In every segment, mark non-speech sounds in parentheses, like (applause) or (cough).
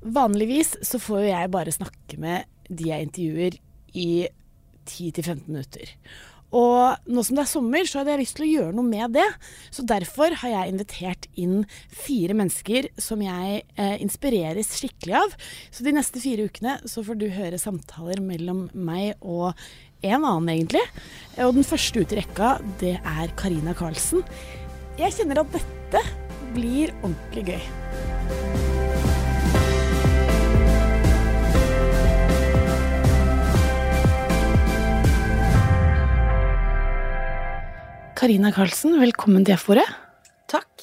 Vanligvis så får jo jeg bare snakke med de jeg intervjuer i 10-15 minutter. Og nå som det er sommer, så hadde jeg lyst til å gjøre noe med det. Så derfor har jeg invitert inn fire mennesker som jeg eh, inspireres skikkelig av. Så de neste fire ukene så får du høre samtaler mellom meg og en annen, egentlig. Og den første ut i rekka, det er Karina Karlsen. Jeg kjenner at dette blir ordentlig gøy. Karina Karlsen, velkommen til F-ordet. Takk.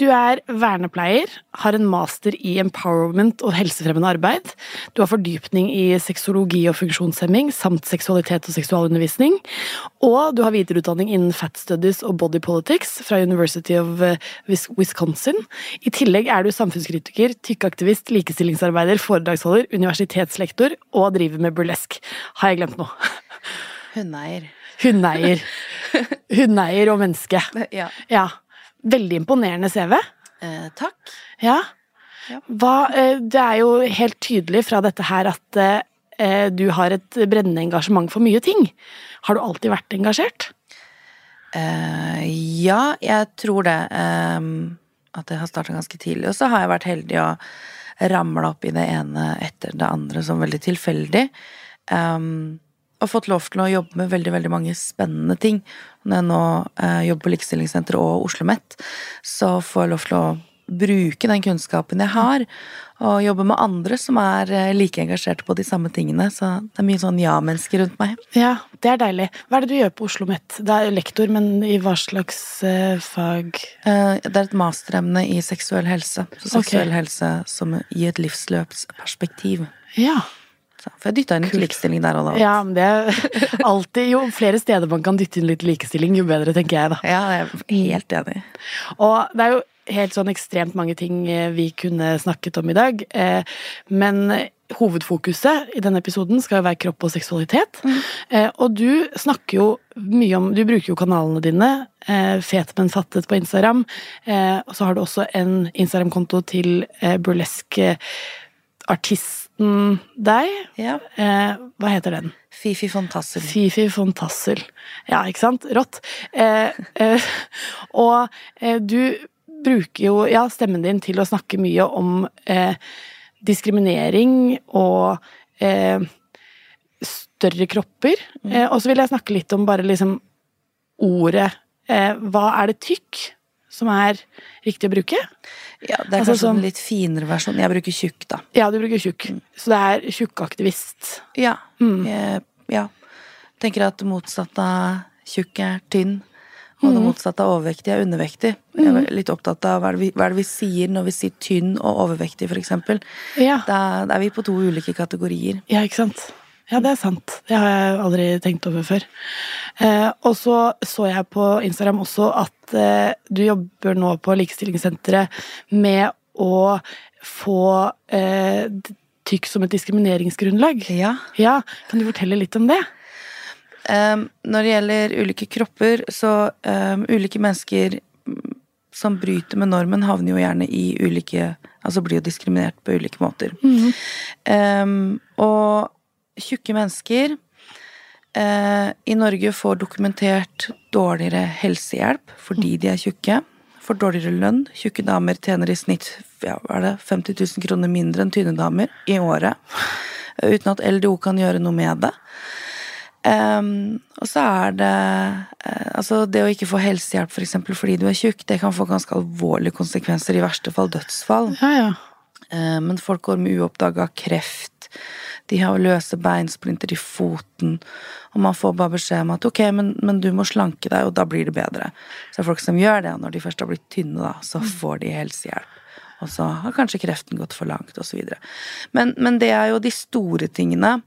Du er vernepleier, har en master i empowerment og helsefremmende arbeid. Du har fordypning i sexologi og funksjonshemming samt seksualitet og seksualundervisning. Og du har videreutdanning innen fat studies og body politics fra University of eh, Wisconsin. I tillegg er du samfunnskritiker, tykkeaktivist, likestillingsarbeider, foredragsholder, universitetslektor og driver med burlesk. Har jeg glemt noe? Hundeeier. Hundeeier. Hundeeier og menneske. (laughs) Ja. Ja. Veldig imponerende CV. Eh, takk. Ja. Ja. Hva, eh, det er jo helt tydelig fra dette her at eh, du har et brennende engasjement for mye ting. Har du alltid vært engasjert? Eh, ja, jeg tror det. ehm, at det har starta ganske tidlig. Og så har jeg vært heldig og ramla opp i det ene etter det andre som veldig tilfeldig. Ehm, og fått lov til å jobbe med veldig veldig mange spennende ting. Når jeg nå eh, jobber på Likestillingssenteret og Oslo OsloMet, så får jeg lov til å bruke den kunnskapen jeg har, og jobbe med andre som er eh, like engasjerte på de samme tingene. Så det er mye sånn ja-mennesker rundt meg. Ja, det er deilig. Hva er det du gjør på Oslo OsloMet? Det er lektor, men i hva slags eh, fag? Eh, Det er et masteremne i seksuell helse. Så seksuell seksuell helse som i et livsløpsperspektiv. Ja. Får jeg dytta inn litt likestilling der og da. ja, men det er (laughs) alltid Jo flere steder man kan dytte inn litt likestilling, jo bedre, tenker jeg da. Ja, jeg er helt enig. Og det er jo helt sånn ekstremt mange ting eh, vi kunne snakket om i dag. eh, Men hovedfokuset i denne episoden skal jo være kropp og seksualitet. Mm. Og du snakker jo mye om Du bruker jo kanalene dine. eh, Fet, men fattet på Instagram. eh, Og så har du også en Instagram-konto til eh, burlesk-artisten deg. Ja. Eh, Hva heter den? Fifi von Tassel. Fifi von Tassel. Ja, ikke sant? Rått. Eh, eh, og eh, du bruker jo ja, stemmen din til å snakke mye om eh, diskriminering og eh, større kropper. Eh, og så vil jeg snakke litt om bare liksom ordet eh, Hva er det tykk som er riktig å bruke? Ja, det er Altså kanskje sånn- en litt finere versjon. Jeg bruker tjukk, da. Ja, du bruker tjukk. Så det er tjukkaktivist. Ja. Mm. Jeg, ja. Tenker at det motsatte av tjukk er tynn. Og det motsatte av overvektig er undervektig. Jeg er litt opptatt av hva er, vi, hva er det vi sier når vi sier tynn og overvektig, eksempel. Ja. Da, da er vi på to ulike kategorier. Ja, ikke sant. Ja, det er sant. Det har jeg aldri tenkt over før. Eh, og så så jeg på Instagram også at eh, du jobber nå på Likestillingssenteret med å få eh, tykk som et diskrimineringsgrunnlag. Ja. Ja, kan du fortelle litt om det? Um, når det gjelder ulike kropper, så um, ulike mennesker mm, som bryter med normen, havner jo gjerne i ulike Altså blir jo diskriminert på ulike måter. Um, og tjukke mennesker eh, i Norge får dokumentert dårligere helsehjelp fordi de er tjukke. Får dårligere lønn. Tjukke damer tjener i snitt ja, det, 50 000 kroner mindre enn tynne damer i året. eh, Uten at LDO kan gjøre noe med det. Um, og så er det uh, Altså, det å ikke få helsehjelp for eksempel fordi du er tjukk, det kan få ganske alvorlige konsekvenser, i verste fall dødsfall. Ja, ja. Uh, men folk går med uoppdaga kreft. De har løse beinsplinter i foten. Og man får bare beskjed om at ok, men, men du må slanke deg, og da blir det bedre. Så det er folk som gjør det, når de først har blitt tynne, da, så får de helsehjelp. Og så har kanskje kreften gått for langt, osv. Men, men det er jo de store tingene.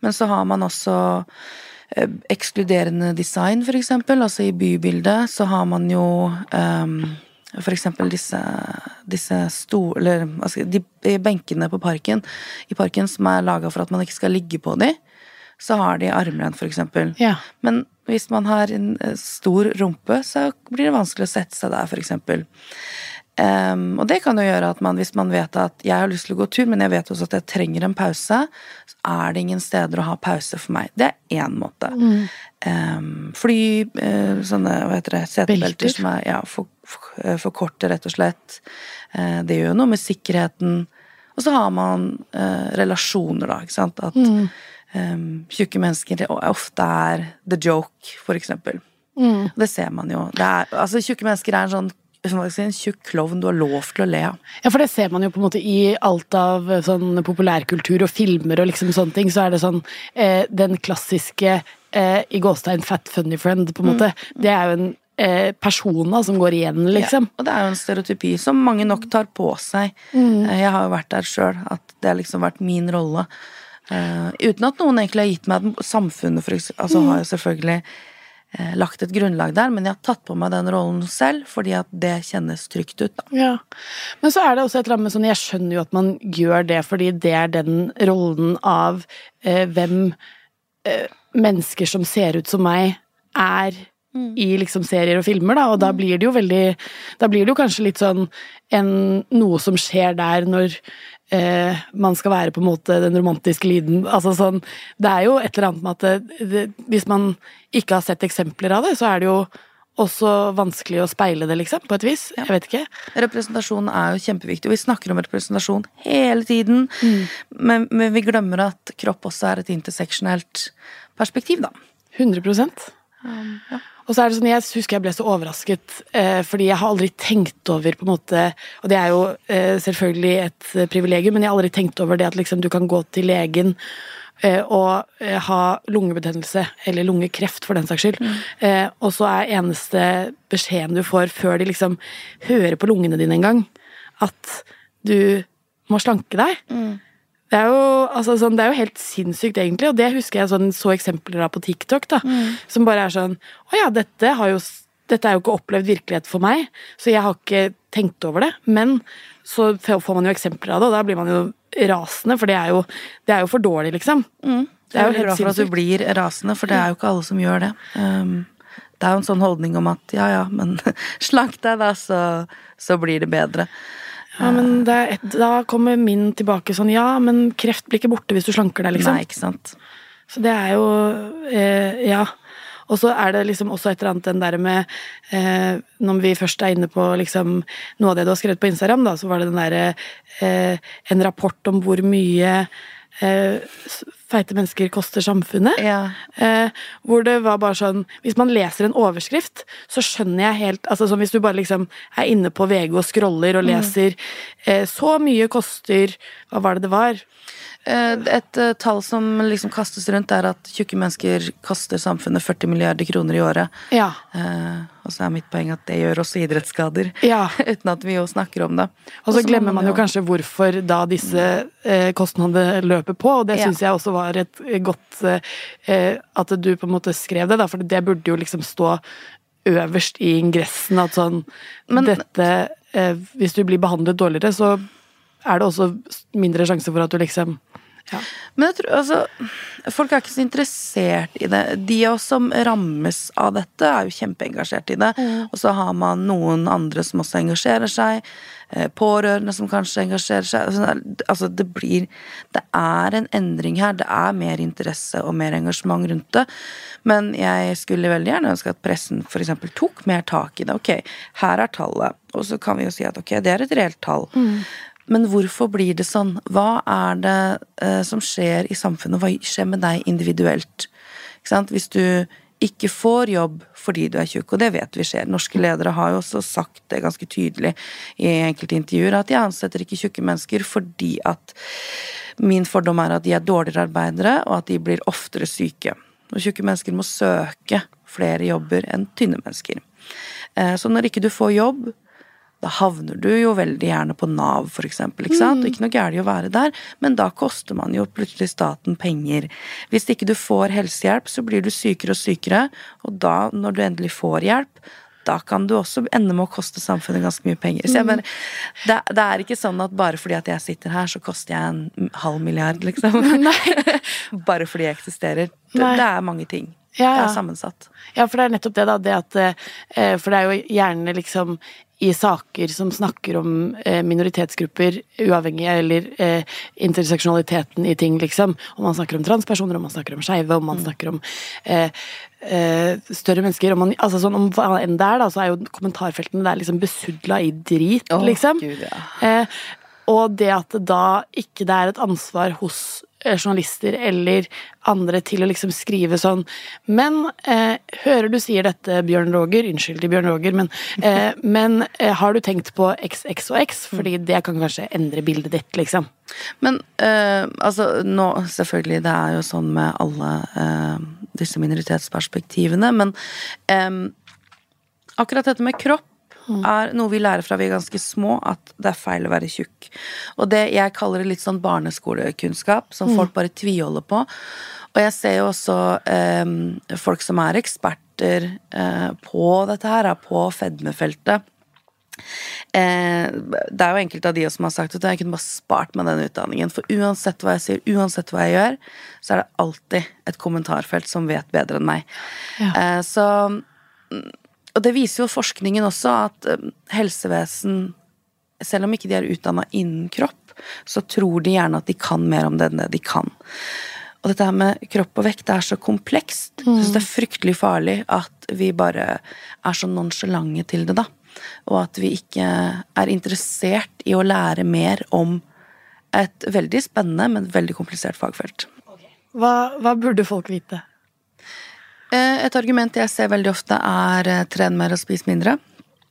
Men så har man også eh, ekskluderende design, for eksempel. Altså i bybildet så har man jo ehm, for eksempel disse, disse stoler eller, altså de benkene på parken, i parken som er laga for at man ikke skal ligge på de. Så har de armlen, for eksempel. Ja. Men hvis man har en eh, stor rumpe, så blir det vanskelig å sette seg der, for eksempel. Um, og det kan jo gjøre at man, hvis man vet at jeg har lyst til å gå tur, men jeg vet også at jeg trenger en pause, så er det ingen steder å ha pause for meg. Det er én måte. Mm. Um, fly, uh, sånne hva heter det, setebelter som er ja, for, for, for, korte, rett og slett. Uh, det gjør jo noe med sikkerheten. Og så har man uh, relasjoner, da, ikke sant. At mm. um, tjukke mennesker ofte er the joke, for eksempel. Mm. Det ser man jo. Er, altså, tjukke mennesker er en sånn en tjukk klovn du har lov til å le av. Ja, for det ser man jo på en måte i alt av eh, sånn populærkultur og filmer og liksom sånne ting. Så er det sånn eh, Den klassiske eh, i gåstein fat funny friend, på en måte. Mm. Det er jo en eh, persona som går igjen, liksom. Ja, og det er jo en stereotypi som mange nok tar på seg. Mm. Eh, jeg har jo vært der sjøl, at det har liksom vært min rolle. Uh, uten at noen egentlig har gitt meg den. Samfunnet, for eksempel, altså, mm. har jo selvfølgelig eh, lagt et grunnlag der, men jeg har tatt på meg den rollen selv fordi at det kjennes trygt ut. Da. Ja. Men så er det også et eller annet med sånn Jeg skjønner jo at man gjør det fordi det er den rollen av eh, hvem eh, mennesker som ser ut som meg, er mm. i liksom serier og filmer, da, og da mm. blir det jo veldig Da blir det jo kanskje litt sånn en, noe som skjer der når eh, man skal være på en måte den romantiske lyden. Altså sånn Det er jo et eller annet med at det, det, hvis man ikke har sett eksempler av det, så er det jo også vanskelig å speile det, liksom, på et vis. Ja. Jeg vet ikke. Representasjon er jo kjempeviktig, og vi snakker om representasjon hele tiden. Mm. Men, men, vi glemmer at kropp også er et interseksjonelt perspektiv, da. 100 um, ja. Og så er det sånn, Jeg husker jeg ble så overrasket, eh, fordi jeg har aldri tenkt over på en måte, Og det er jo eh, selvfølgelig et eh, privilegium, men jeg har aldri tenkt over det at liksom, du kan gå til legen eh, og eh, ha lungebetennelse, eller lungekreft for den saks skyld, mm. Eh, og så er eneste beskjeden du får før de liksom hører på lungene dine en gang, at du må slanke deg. Mm. Det er, jo, altså, sånn, det er jo helt sinnssykt, egentlig, og det husker jeg sånn, så eksempler av på TikTok. da, mm. Som bare er sånn Å ja, dette, jo, dette er jo ikke opplevd virkelighet for meg, så jeg har ikke tenkt over det. Men så får man jo eksempler av det, og da blir man jo rasende, for det er jo, det er jo for dårlig, liksom. Mm. Det er jo helt sinnssykt. for at du blir rasende, for det er jo ikke alle som gjør det. Um, det er jo en sånn holdning om at ja ja, men (laughs) slank deg, da, så, så blir det bedre. Ja, men et, Da kommer min tilbake sånn Ja, men kreft blir ikke borte hvis du slanker deg, liksom. Nei, ikke sant. Så det er jo eh, Ja. Og så er det liksom også et eller annet den der med eh, Når vi først er inne på liksom noe av det du har skrevet på Instagram, da, så var det den derre eh, En rapport om hvor mye feite mennesker koster samfunnet. Ja. Eh, hvor det var bare sånn Hvis man leser en overskrift, så skjønner jeg helt altså sånn Hvis du bare liksom er inne på VG og scroller og mm. leser mm. eh, Så mye koster Hva var det det var? Eh, et uh, tall som liksom kastes rundt, er at tjukke mennesker koster samfunnet 40 milliarder kroner i året. Ja. Uh, og så er mitt poeng at det gjør også idrettsskader. Ja. (laughs) uten at vi jo snakker om det. Og så glemmer man jo kanskje hvorfor da disse eh, kostnadene løper på, og det ja. jeg også var et godt At du på en måte skrev det, da, for det burde jo liksom stå øverst i ingressen at sånn Men, Dette Hvis du blir behandlet dårligere, så er det også mindre sjanse for at du liksom ja. Men jeg tror altså Folk er ikke så interessert i det. De av oss som rammes av dette, er jo kjempeengasjert i det. Mm. Og så har man noen andre som også engasjerer seg. Eh, pårørende som kanskje engasjerer seg. Altså, altså det blir Det er en endring her. Det er mer interesse og mer engasjement rundt det. Men jeg skulle veldig gjerne ønske at pressen f.eks. tok mer tak i det. Ok, her er tallet. Og så kan vi jo si at ok, det er et reelt tall. Mm. Men hvorfor blir det sånn? Hva er det eh, som skjer i samfunnet? Hva skjer med deg individuelt? Hvis du ikke får jobb fordi du er tjukk, og det vet vi skjer. Norske ledere har jo også sagt det ganske tydelig i enkelte intervjuer, at de ansetter ikke tjukke mennesker fordi at min fordom er at de er dårligere arbeidere, og at de blir oftere syke. Og tjukke mennesker må søke flere jobber enn tynne mennesker. Eh, så når ikke du får jobb, da havner du jo veldig gjerne på Nav, for eksempel. Ikke sant? Mm. Ikke noe i å være der, men da koster man jo plutselig staten penger. Hvis ikke du får helsehjelp, så blir du sykere og sykere, og da, når du endelig får hjelp, da kan du også ende med å koste samfunnet ganske mye penger. Så jeg mm. mener, det, det, er ikke sånn at bare fordi at jeg sitter her, så koster jeg en halv milliard, liksom. (laughs) Nei. (laughs) bare fordi jeg eksisterer. Det, det, er mange ting. Ja, Det er sammensatt. Ja, for det er nettopp det, da. Det at, eh, for det er jo gjerne liksom i saker som snakker om eh, minoritetsgrupper, uavhengig eller eh, interseksjonaliteten i ting, liksom. Om man snakker om transpersoner, om man snakker om skeive, om man snakker om eh, eh, større mennesker, om, man, altså sånn, om hva enn det er, da, så er jo kommentarfeltene der liksom besudla i drit, oh, liksom. Gud, ja. Eh, og det at det da ikke det er et ansvar hos journalister eller andre til å liksom skrive sånn Men eh, hører du sier dette, Bjørn Roger, unnskyld til Bjørn Roger, men, eh, (laughs) men eh, har du tenkt på XX og X? Fordi det kan kanskje endre bildet ditt, liksom. Men eh, altså, nå Selvfølgelig, det er jo sånn med alle eh, disse minoritetsperspektivene, men eh, akkurat dette med kropp er noe vi lærer fra vi er ganske små, at det er feil å være tjukk. Og det jeg kaller det litt sånn barneskolekunnskap, som folk bare tviholder på. Og jeg ser jo også eh, folk som er eksperter eh, på dette her, er på fedmefeltet. Eh, det er jo enkelte av de som har sagt at jeg kunne bare spart meg den utdanningen. For uansett hva jeg sier, uansett hva jeg gjør, så er det alltid et kommentarfelt som vet bedre enn meg. Ja. Eh, så mm, Og det viser jo forskningen også, at eh, helsevesen Selv om ikke de er utdanna innen kropp, så tror de gjerne at de kan mer om det enn det de kan. Og dette her med kropp og vekt det er så komplekst. Jeg synes det er fryktelig farlig at vi bare er så nonsjalante til det, da. Og at vi ikke er interessert i å lære mer om et veldig spennende, men veldig komplisert fagfelt. Hva, hva burde folk vite? Eh, Et argument jeg ser veldig ofte, er eh, tren mer og spis mindre.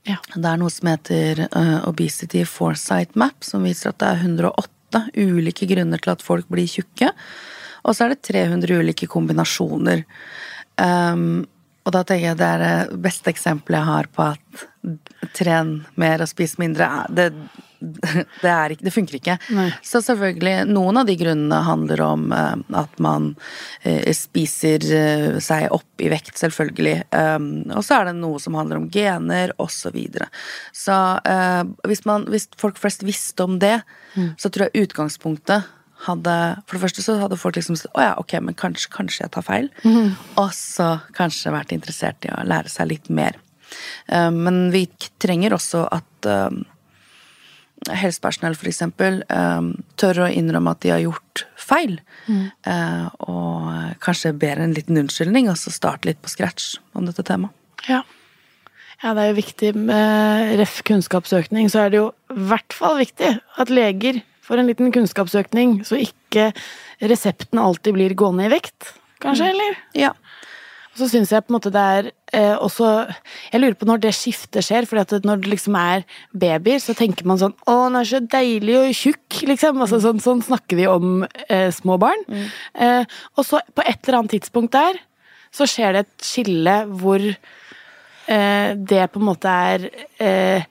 Ja. Det er noe som heter eh, Obesity Foresight Map, som viser at det er 108 ulike grunner til at folk blir tjukke. Og så er det 300 ulike kombinasjoner. Um, og da tenker jeg det er det beste eksempelet jeg har på at tren mer og spis mindre det, (laughs) det, er det funker ikke. Nei. Så selvfølgelig, noen av de grunnene handler om eh, at man eh, spiser eh, seg opp i vekt, selvfølgelig. Um, og så er det noe som handler om gener, osv. Så, videre. så hvis, man, hvis folk flest visste om det, så tror jeg utgangspunktet hadde For det første så hadde folk liksom sagt å ja, ok, men kanskje, kanskje jeg tar feil. Og så kanskje vært interessert i å lære seg litt mer. Men vi trenger også at helsepersonell for eksempel um, tør å innrømme at de har gjort feil. Eh, og kanskje ber en liten unnskyldning, og så starte litt på scratch om dette temaet. Ja. ja, det er jo viktig med ref kunnskapsøkning, så er det jo i hvert fall viktig at leger får en liten kunnskapsøkning, så ikke resepten alltid blir gående i vekt, kanskje, eller? Ja. Og så syns jeg på en måte det er eh, også Jeg lurer på når det skiftet skjer, for når det liksom er babyer, så tenker man sånn Å, han er så deilig og tjukk, liksom. Altså, sånn, sånn snakker vi om eh, små barn. Eh, og så på et eller annet tidspunkt der så skjer det et skille hvor eh, det på en måte er eh,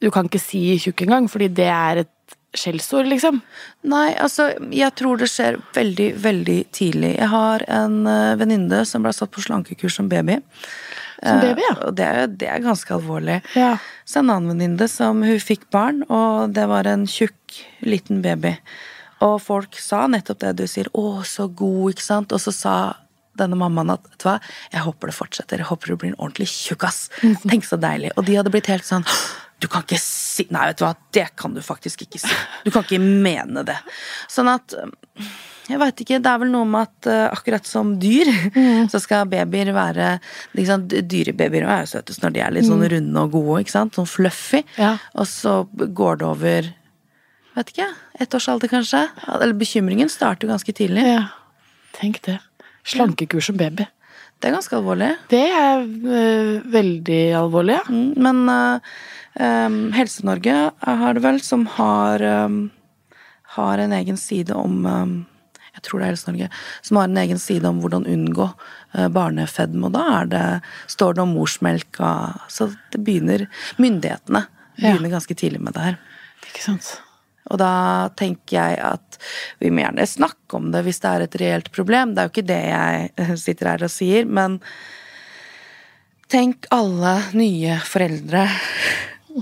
Du kan ikke si tjukk engang, fordi det er et skjellsord, liksom. Nei, altså, jeg tror det skjer veldig, veldig tidlig. Jeg har en uh, venninne som ble satt på slankekurs som baby. Som baby, ja. Eh, og det, er- det er ganske alvorlig. Ja. Så en annen venninne som hun fikk barn, og det var en tjukk, liten baby. Og folk sa nettopp det du sier, 'å, så god', ikke sant? Og så sa denne mammaen at vet du hva, jeg håper det fortsetter, jeg håper du blir en ordentlig tjukkas. Tenk så deilig. Og de hadde blitt helt sånn du kan ikke si Nei, vet du hva, det kan du faktisk ikke si. Du kan ikke mene det. Sånn at jeg veit ikke, det er vel noe med at uh, akkurat som dyr, så skal babyer være liksom, Dyrebabyer er jo søtest når de er litt sånn runde og gode, ikke sant? Sånn fluffy. Ja. Og så går det over Vet ikke, ett års alder kanskje. Eller bekymringen starter jo ganske tidlig. ja. Tenk det. Slankekurs som baby. Det er ganske alvorlig. Det er uh, veldig alvorlig, ja. Mm, Men uh, um, Helse-Norge har det vel, som har, um, har en egen side om um, Jeg tror det er Helse-Norge som har en egen side om hvordan unngå uh, barnefedme. Og da er det, står det om morsmelka. Så det begynner Myndighetene Ja. begynner ganske tidlig med det her. Ikke sant. Og da tenker jeg at vi må gjerne snakke om det hvis det er et reelt problem. Det er jo ikke det jeg eh, sitter her og sier, men tenk alle nye foreldre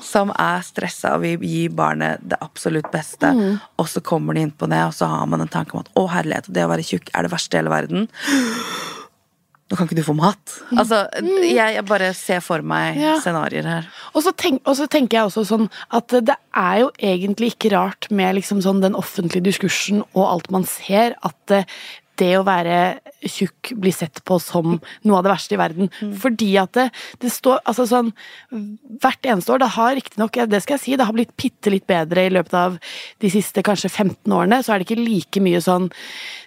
som er stressa og vil gi barnet det absolutt beste, og så kommer de inn på det, og så har man en tanke om at å herlighet, det å være tjukk er det verste i hele verden. Nå kan ikke du få mat. Altså, jeg, jeg bare ser for meg Ja. scenarioer her. Og så, tenk, tenker jeg også sånn at det er jo egentlig ikke rart med liksom sånn den offentlige diskursen og alt man ser, at det, å være tjukk blir sett på som noe av det verste i verden. Fordi at det, det står altså sånn Hvert eneste år, det har riktignok, det skal jeg si, det har blitt bitte litt bedre i løpet av de siste kanskje 15 årene, så er det ikke like mye sånn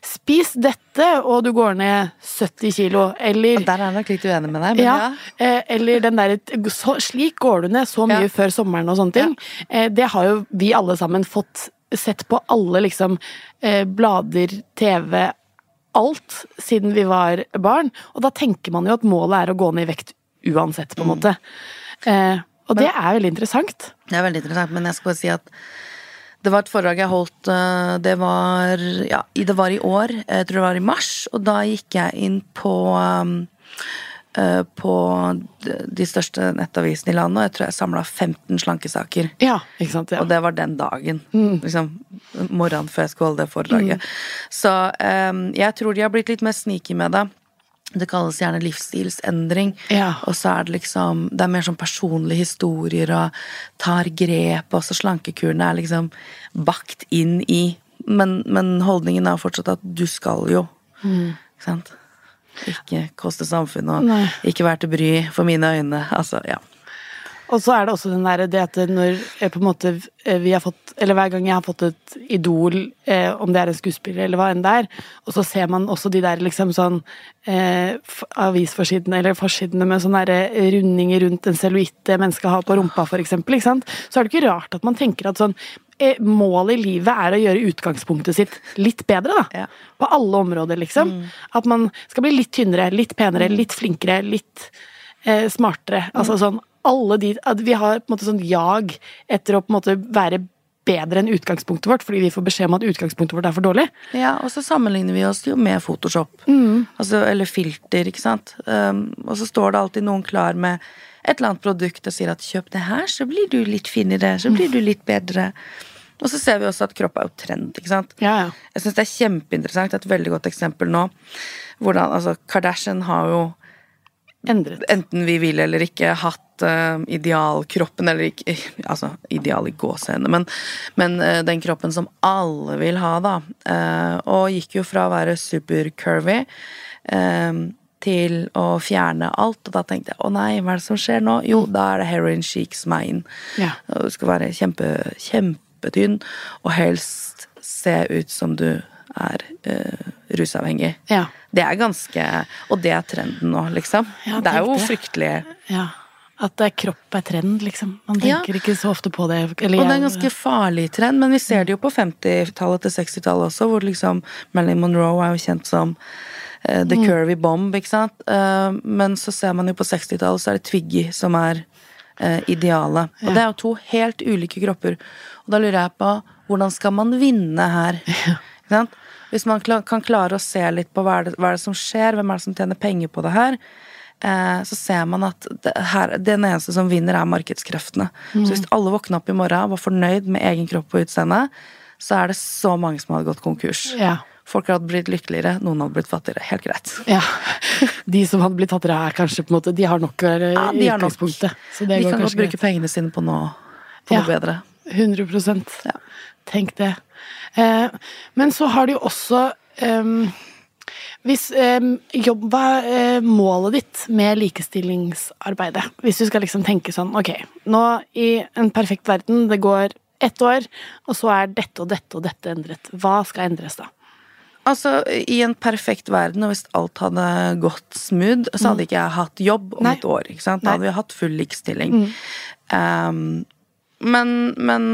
Spis dette, og du går ned 70 kilo, eller Og der er jeg nok litt uenig med deg, men ja, ja. eh, eller den der, slik går du ned så mye Ja. før sommeren og sånne ting. Ja. det har jo vi alle sammen fått sett på alle liksom eh, blader, TV, alt siden vi var barn. Og da tenker man jo at målet er å gå ned i vekt uansett, på en måte. Eh, og det er veldig interessant. Det er veldig interessant, men jeg skal bare si at det var et foredrag jeg holdt eh, Det var, ja, det var i år, jeg tror det var i mars, og da gikk jeg inn på um, eh, på de største nettavisene i landet, og jeg tror jeg samla 15 slankesaker. Ja, ikke sant. Ja. Og det var den dagen. Liksom, morgenen før jeg skulle holde det foredraget. Så um, jeg tror de har blitt litt mer sneaky med det. Det kalles gjerne livsstilsendring. Ja. Og så er det liksom Det er mer sånn personlige historier og tar grep, og så slankekurene er liksom bakt inn i Men, men holdningen er jo fortsatt at du skal jo. Ikke sant? Ikke koste samfunnet, og Nei. ikke være til bry for mine øyne. Altså, ja. Og så er det også den der, det at når på en måte eh, vi har fått Eller hver gang jeg har fått et idol, eh, om det er en skuespiller eller hva enn det er, og så ser man også de der liksom sånn eh, avisforsidene eller forsidene med sånne der eh, rundinger rundt en cellulitt det mennesket har på rumpa, for eksempel, ikke sant? Så er det ikke rart at man tenker at sånn Målet i livet er å gjøre utgangspunktet sitt litt bedre, da. Ja. På alle områder, liksom. At man skal bli litt tynnere, litt penere, litt flinkere, litt eh, smartere. Altså sånn alle de At vi har på en måte sånn jag etter å på en måte være bedre enn utgangspunktet vårt, fordi vi får beskjed om at utgangspunktet vårt er for dårlig. Ja, og så sammenligner vi oss jo med Photoshop. Altså, eller filter, ikke sant. Um, og så står det alltid noen klar med et eller annet produkt og sier at kjøp det her, så blir du litt finere, så blir du litt bedre. Og så ser vi også at kropp er jo trend, ikke sant. Ja, ja. Jeg syns det er kjempeinteressant, et veldig godt eksempel nå. Hvordan, altså, Kardashian har jo Endret. enten vi vil eller ikke, hatt uh, idealkroppen, eller ikke (laughs) Altså ideal i gåsehendene, men, men uh, den kroppen som alle vil ha, da. Uh, og gikk jo fra å være super-curvy til å fjerne alt. Og da tenkte jeg å nei, hva er det som skjer nå? Jo, da er det heroin chic som er inn. Ja. Du skal være kjempe, kjempe, kjempetynn, og helst se ut som du er uh, rusavhengig. Ja. Det er ganske Og det er trenden nå, liksom. Ja, det er jo det. fryktelig ja. At er kropp er trend, liksom. Man Ja. tenker ikke så ofte på det. Eller Og det er en ganske farlig trend, men vi ser det jo på 50-tallet til 60-tallet også, hvor liksom Marilyn Monroe er jo kjent som uh, the curvy bomb, ikke sant. Uh, men så ser man jo på 60-tallet, så er det Twiggy som er idealet. Og det er jo to helt ulike kropper. Og da lurer jeg på hvordan skal man vinne her? (laughs) Ja. sant? Hvis man kan klare å se litt på hva er, det, hva er det som skjer, hvem er det som tjener penger på det her, eh, så ser man at det, her, den eneste som vinner, er markedskreftene. Så hvis alle våkna opp i morgen og var fornøyd med egen kropp og utseende, så er det så mange som hadde gått konkurs. Ja. Folk hadde blitt lykkeligere, noen hadde blitt fattigere. Helt greit. ja. De som hadde blitt fattigere, er kanskje på en måte De har nok eh, Ja, utgangspunktet. Så det De går kan godt bruke bruke pengene sine på noe, på Ja. noe bedre. 100 Ja. Tenk det. Eh, men så har de jo også eh, hvis, eh, jobb, Hva er eh, målet ditt med likestillingsarbeidet? Hvis du skal liksom tenke sånn Ok, nå i en perfekt verden, det går ett år, og så er dette og dette og dette endret. Hva skal endres da? Altså, I en perfekt verden, og hvis alt hadde gått smooth, så hadde ikke jeg hatt jobb om Nei. et år. Da Nei. hadde vi hatt full likestilling. Um, men, men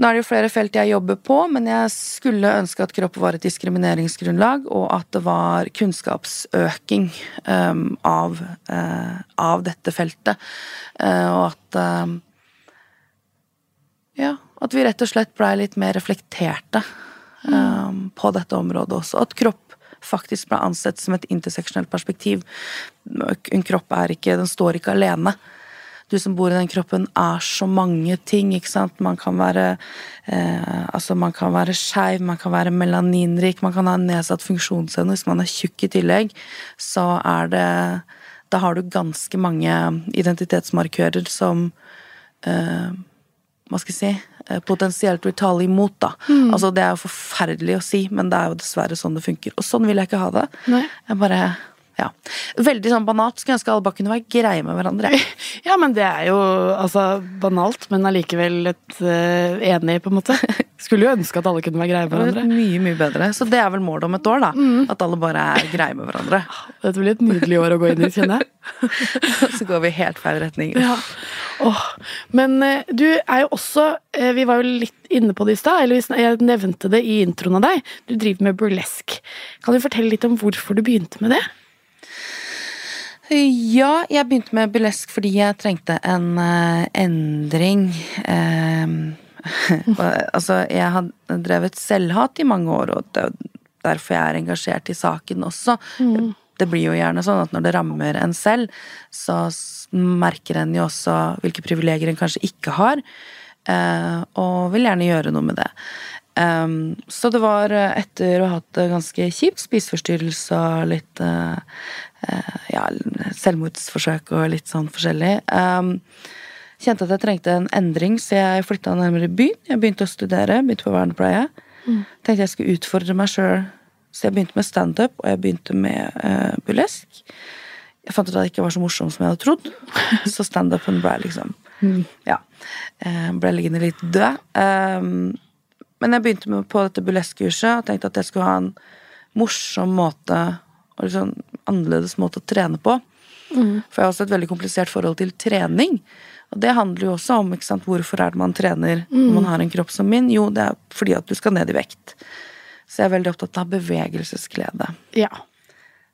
Nå er det jo flere felt jeg jobber på, men jeg skulle ønske at kropp var et diskrimineringsgrunnlag, og at det var kunnskapsøking um, av, uh, av dette feltet. Uh, og at uh, Ja, at vi rett og slett blei litt mer reflekterte um, på dette området også. At kropp faktisk ble ansett som et interseksjonelt perspektiv. En kropp er ikke Den står ikke alene. du som bor i den kroppen, er så mange ting, ikke sant. Man kan være eh, altså man kan være skeiv, man kan være melaninrik, man kan ha nedsatt funksjonsevne. Hvis man er tjukk i tillegg, så er det Da har du ganske mange identitetsmarkører som eh, hva skal jeg si, eh, potensielt vil tale imot, da. Altså, det er jo forferdelig å si, men det er jo dessverre sånn det funker. Og sånn vil jeg ikke ha det. Nei. Jeg bare ja. Veldig sånn banalt. Skulle ønske alle bare kunne være greie med hverandre. (laughs) Ja, men det er jo altså banalt, men allikevel et uh, enig, på en måte. (laughs) Skulle jo ønske at alle kunne være greie med Det er hverandre. mye, mye bedre. Så det er vel målet om et år, da. At alle bare er greie med hverandre. (laughs) Dette blir et nydelig år å gå inn i, kjenner jeg. (laughs) Så går vi helt feil retning. Ja. Åh. Men eh, du er jo også eh, Vi var jo litt inne på det i stad, eller jeg nevnte det i introen av deg. Du driver med burlesk. Kan du fortelle litt om hvorfor du begynte med det? Ja, jeg begynte med burlesk fordi jeg trengte en eh, endring. Og, (laughs) altså, jeg har drevet selvhat i mange år, og det er derfor jeg er engasjert i saken også. Det blir jo gjerne sånn at når det rammer en selv, så merker en jo også hvilke privilegier en kanskje ikke har, eh, og vil gjerne gjøre noe med det. Um, så det var eh, etter å ha hatt det ganske kjipt, spiseforstyrrelse og litt uh, uh, ja, selvmordsforsøk og litt sånn forskjellig. Um, kjente at jeg trengte en endring, så jeg flytta nærmere byen. Jeg begynte å studere, begynte på vernepleie. Tenkte jeg skulle utfordre meg sjøl, så jeg begynte med standup, og jeg begynte med uh, burlesk. Jeg fant ut at det ikke var så morsomt som jeg hadde trodd, (laughs) så standupen ble liksom Ja. eh, ble liggende litt død. Um, men jeg begynte med, på dette burleskkurset og tenkte at jeg skulle ha en morsom måte og liksom annerledes måte å trene på. For jeg har også et veldig komplisert forhold til trening. Og det handler jo også om sant, hvorfor er det man trener når man har en kropp som min. Jo, det er fordi at du skal ned i vekt. Så jeg er veldig opptatt av bevegelsesglede. Ja.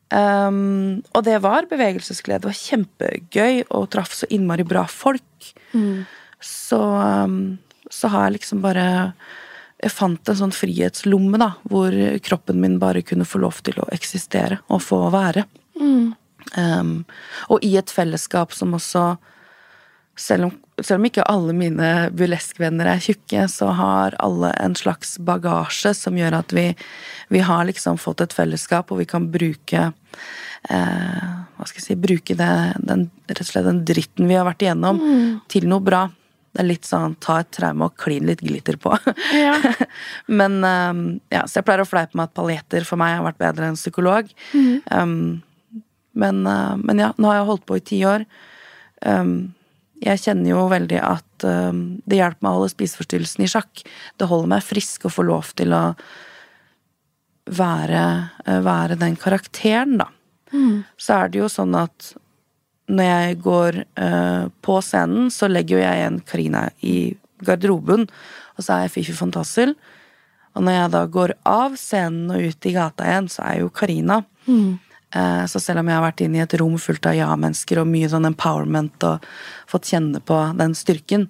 Um, og det var bevegelsesglede. Det var kjempegøy og traff så innmari bra folk. Så, um, så har jeg liksom bare Jeg fant en sånn frihetslomme, da, hvor kroppen min bare kunne få lov til å eksistere og få være. Um, og i et fellesskap som også selv om, selv om ikke alle mine burleskvenner er tjukke, så har alle en slags bagasje som gjør at vi, vi har liksom fått et fellesskap, og vi kan bruke eh, Hva skal jeg si Bruke det, den, rett og slett den dritten vi har vært igjennom, til noe bra. Det er litt sånn ta et traume og klin litt glitter på. Ja. (laughs) Men um, ja, Så jeg pleier å fleipe med at paljetter for meg har vært bedre enn psykolog. Um, men, uh, men ja, nå har jeg holdt på i ti år. Um, jeg kjenner jo veldig at um, det hjelper meg å holde spiseforstyrrelsen i sjakk. Det holder meg frisk å få lov til å være, uh, være den karakteren, da. Så er det jo sånn at når jeg går uh, på scenen, så legger jo jeg igjen Karina i garderoben, og så er jeg Fifi Fantassel. Og når jeg da går av scenen og ut i gata igjen, så er jo Karina. Eh, Så selv om jeg har vært inne i et rom fullt av ja-mennesker og mye sånn empowerment og fått kjenne på den styrken,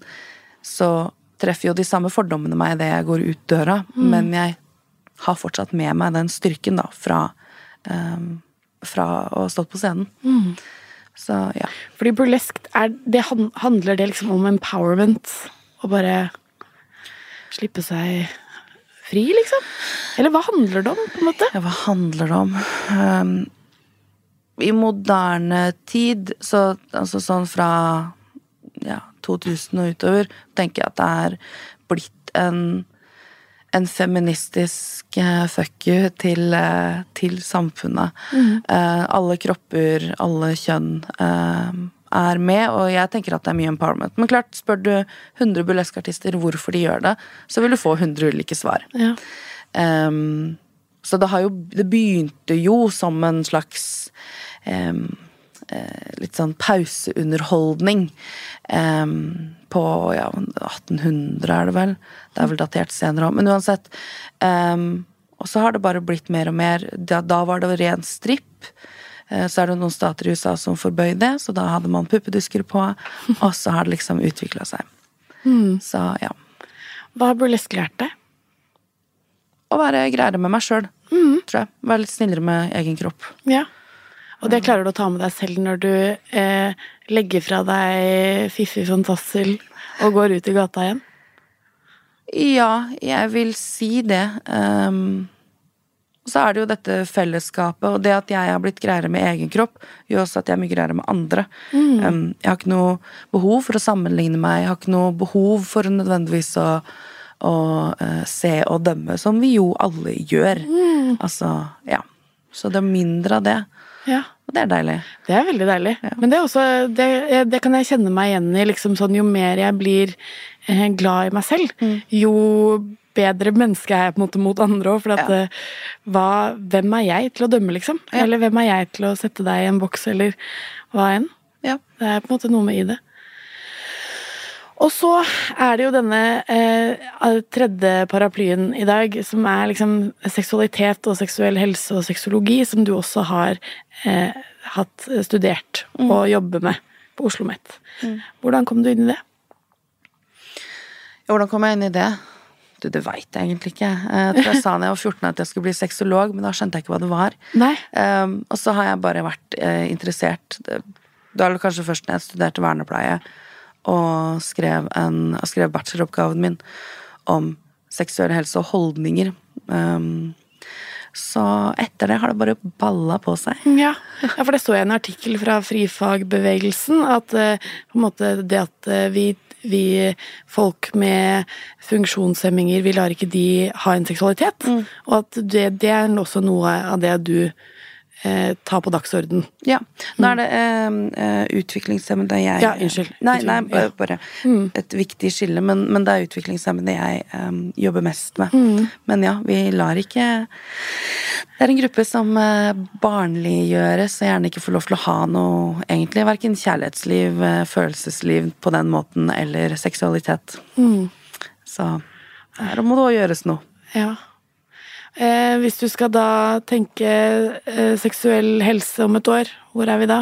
så treffer jo de samme fordommene meg idet jeg går ut døra, men jeg har fortsatt med meg den styrken da fra, um, fra å ha stått på scenen. Så ja. Fordi burlesk, er, det handler det liksom om empowerment? Å bare slippe seg fri, liksom? Eller hva handler det om, på en måte? Ja, hva handler det om? Um, I moderne tid, så altså sånn fra ja, 2000 og utover, tenker jeg at det er blitt en en feministisk eh, fuck you til, eh, til samfunnet. Eh, alle kropper, alle kjønn eh, er med, og jeg tenker at det er mye empowerment. Men klart, spør du 100 burleskartister hvorfor de gjør det, så vil du få 100 ulike svar. Ja. Ehm, så det har jo Det begynte jo som en slags eh, litt sånn pauseunderholdning. ehm, på ja, 1800 er det vel. Det er vel datert senere òg. Men uansett. ehm, og så har det bare blitt mer og mer. Da, da var det ren stripp. Eh, Så er det noen stater i USA som forbøy det, så da hadde man puppedusker på. Og så har det liksom utvikla seg. Så ja. Hva har burlesk lært deg? Å være greiere med meg sjøl, tror jeg. Være litt snillere med egen kropp. Ja. Og det klarer du å ta med deg selv når du eh, legger fra deg Fifi Fantassel og går ut i gata igjen? Ja, jeg vil si det. Um, og så er det jo dette fellesskapet, og det at jeg har blitt greiere med egen kropp, gjør også at jeg er mye greiere med andre. Um, jeg har ikke noe behov for å sammenligne meg, jeg har ikke noe behov for nødvendigvis å, å uh, se og dømme, som vi jo alle gjør. Altså, ja. Så det er mindre av det. Ja. Og det er deilig. Det er veldig deilig. Men det, er også, det, det kan jeg kjenne meg igjen i. Liksom sånn, jo mer jeg blir eh, glad i meg selv, jo bedre menneske er jeg på en måte mot andre òg. For at, Ja. eh, hva, hvem er jeg til å dømme, liksom? Ja. Eller hvem er jeg til å sette deg i en boks, eller hva enn? Ja. Det er på en måte noe med i det. Og så er det jo denne eh, tredje paraplyen i dag, som er liksom seksualitet og seksuell helse og sexologi, som du også har eh, hatt studert og jobber med på Oslo OsloMet. Hvordan kom du inn i det? Hvordan kom jeg inn i det? Du, det veit jeg egentlig ikke. Jeg tror jeg sa da jeg var 14 at jeg skulle bli sexolog, men da skjønte jeg ikke hva det var. Um, og så har jeg bare vært eh, interessert Det var kanskje først når jeg studerte vernepleie og skrev, en, skrev bacheloroppgaven min om seksuell helse og holdninger. Um, så etter det har det bare balla på seg. Ja. ja, for det så jeg en artikkel fra frifagbevegelsen, at uh, på en måte det at uh, vi, vi folk med funksjonshemminger, vi lar ikke de ha en seksualitet. Og at det, det er også noe av det du eh, ta på dagsorden. Ja. Nå er det eh, eh, utviklingshemmede jeg Ja, unnskyld. Nei, nei, bare, bare et viktig skille, men, men det er utviklingshemmede jeg eh, jobber mest med. Men ja, vi lar ikke Det er en gruppe som eh, barnliggjøres og gjerne ikke får lov til å ha noe egentlig, verken kjærlighetsliv, eh, følelsesliv på den måten, eller seksualitet. Så her må det òg gjøres noe. Ja. Eh, hvis du skal da tenke eh, seksuell helse om et år, hvor er vi da?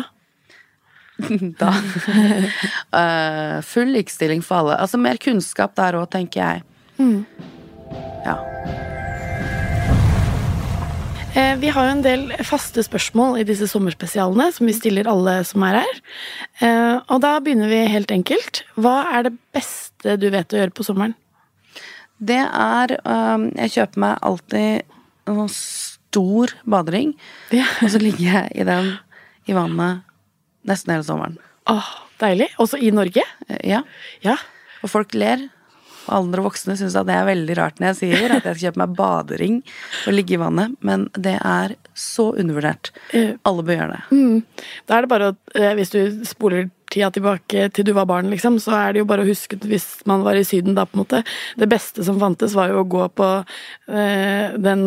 (laughs) da. uh, (laughs) full likestilling for alle. Altså mer kunnskap der òg, tenker jeg. Ja. Eh, vi har jo en del faste spørsmål i disse sommerspesialene som vi stiller alle som er her. Eh, og da begynner vi helt enkelt. Hva er det beste du vet å gjøre på sommeren? Det er um, Jeg kjøper meg alltid en sånn stor badering, Ja. og så ligger jeg i den i vannet nesten hele sommeren. Åh, deilig. Også i Norge? Eh, Ja. Ja. Og folk ler. Og andre voksne syns at det er veldig rart når jeg sier at jeg skal kjøpe meg badering og ligge i vannet, men det er så undervurdert. Eh. Alle bør gjøre det. Da er det bare å, eh, hvis du spoler tida tilbake til du var barn, liksom, så er det jo bare å huske hvis man var i Syden da, på en måte. Det beste som fantes, var jo å gå på eh, den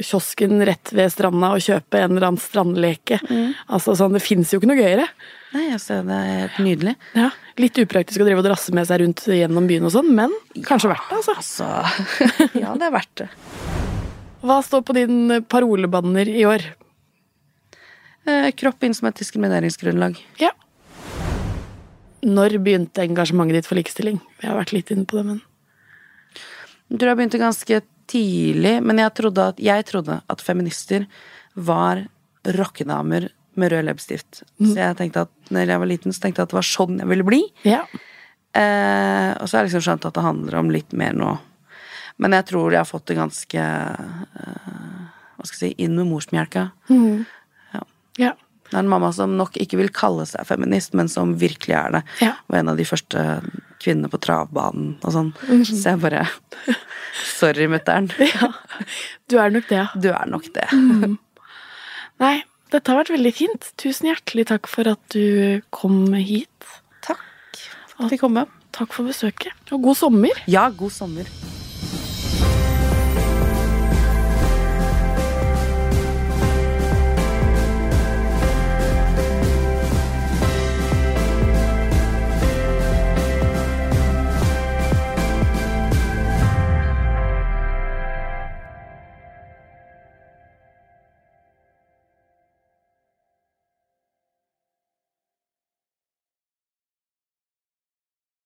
kiosken rett ved stranda og kjøpe en eller annen strandleke. Altså sånn, Det fins jo ikke noe gøyere. Nei, altså, det er helt nydelig. Ja, Litt upraktisk å drive og drasse med seg rundt gjennom byen og sånn, men kanskje verdt det, altså. Altså (laughs) Ja, det er verdt det. Hva står på din parolebanner i år? Eh, kropp inn som et diskrimineringsgrunnlag. Ja. Når begynte engasjementet ditt for likestilling? Vi har vært litt inne på det, men Jeg tror jeg begynte ganske tidlig, men jeg trodde at, jeg trodde at feminister var rockedamer med rød leppestift. Så jeg tenkte at når jeg var liten, så tenkte jeg at det var sånn jeg ville bli. Ja. Eh, og så har jeg liksom skjønt at det handler om litt mer nå. Men jeg tror jeg har fått det ganske eh, Hva skal jeg si inn med morsmjelka. Ja. ja. Det er en mamma som nok ikke vil kalle seg feminist, men som virkelig er det. Ja. Og en av de første kvinnene på travbanen og sånn. Så jeg bare Sorry, mutter'n. (laughs) ja. Du er nok det, ja. Du er nok det. Nei, dette har vært veldig fint. Tusen hjertelig takk for at du kom hit. Takk for at jeg fikk. Takk for besøket. Og god sommer. Ja, god sommer.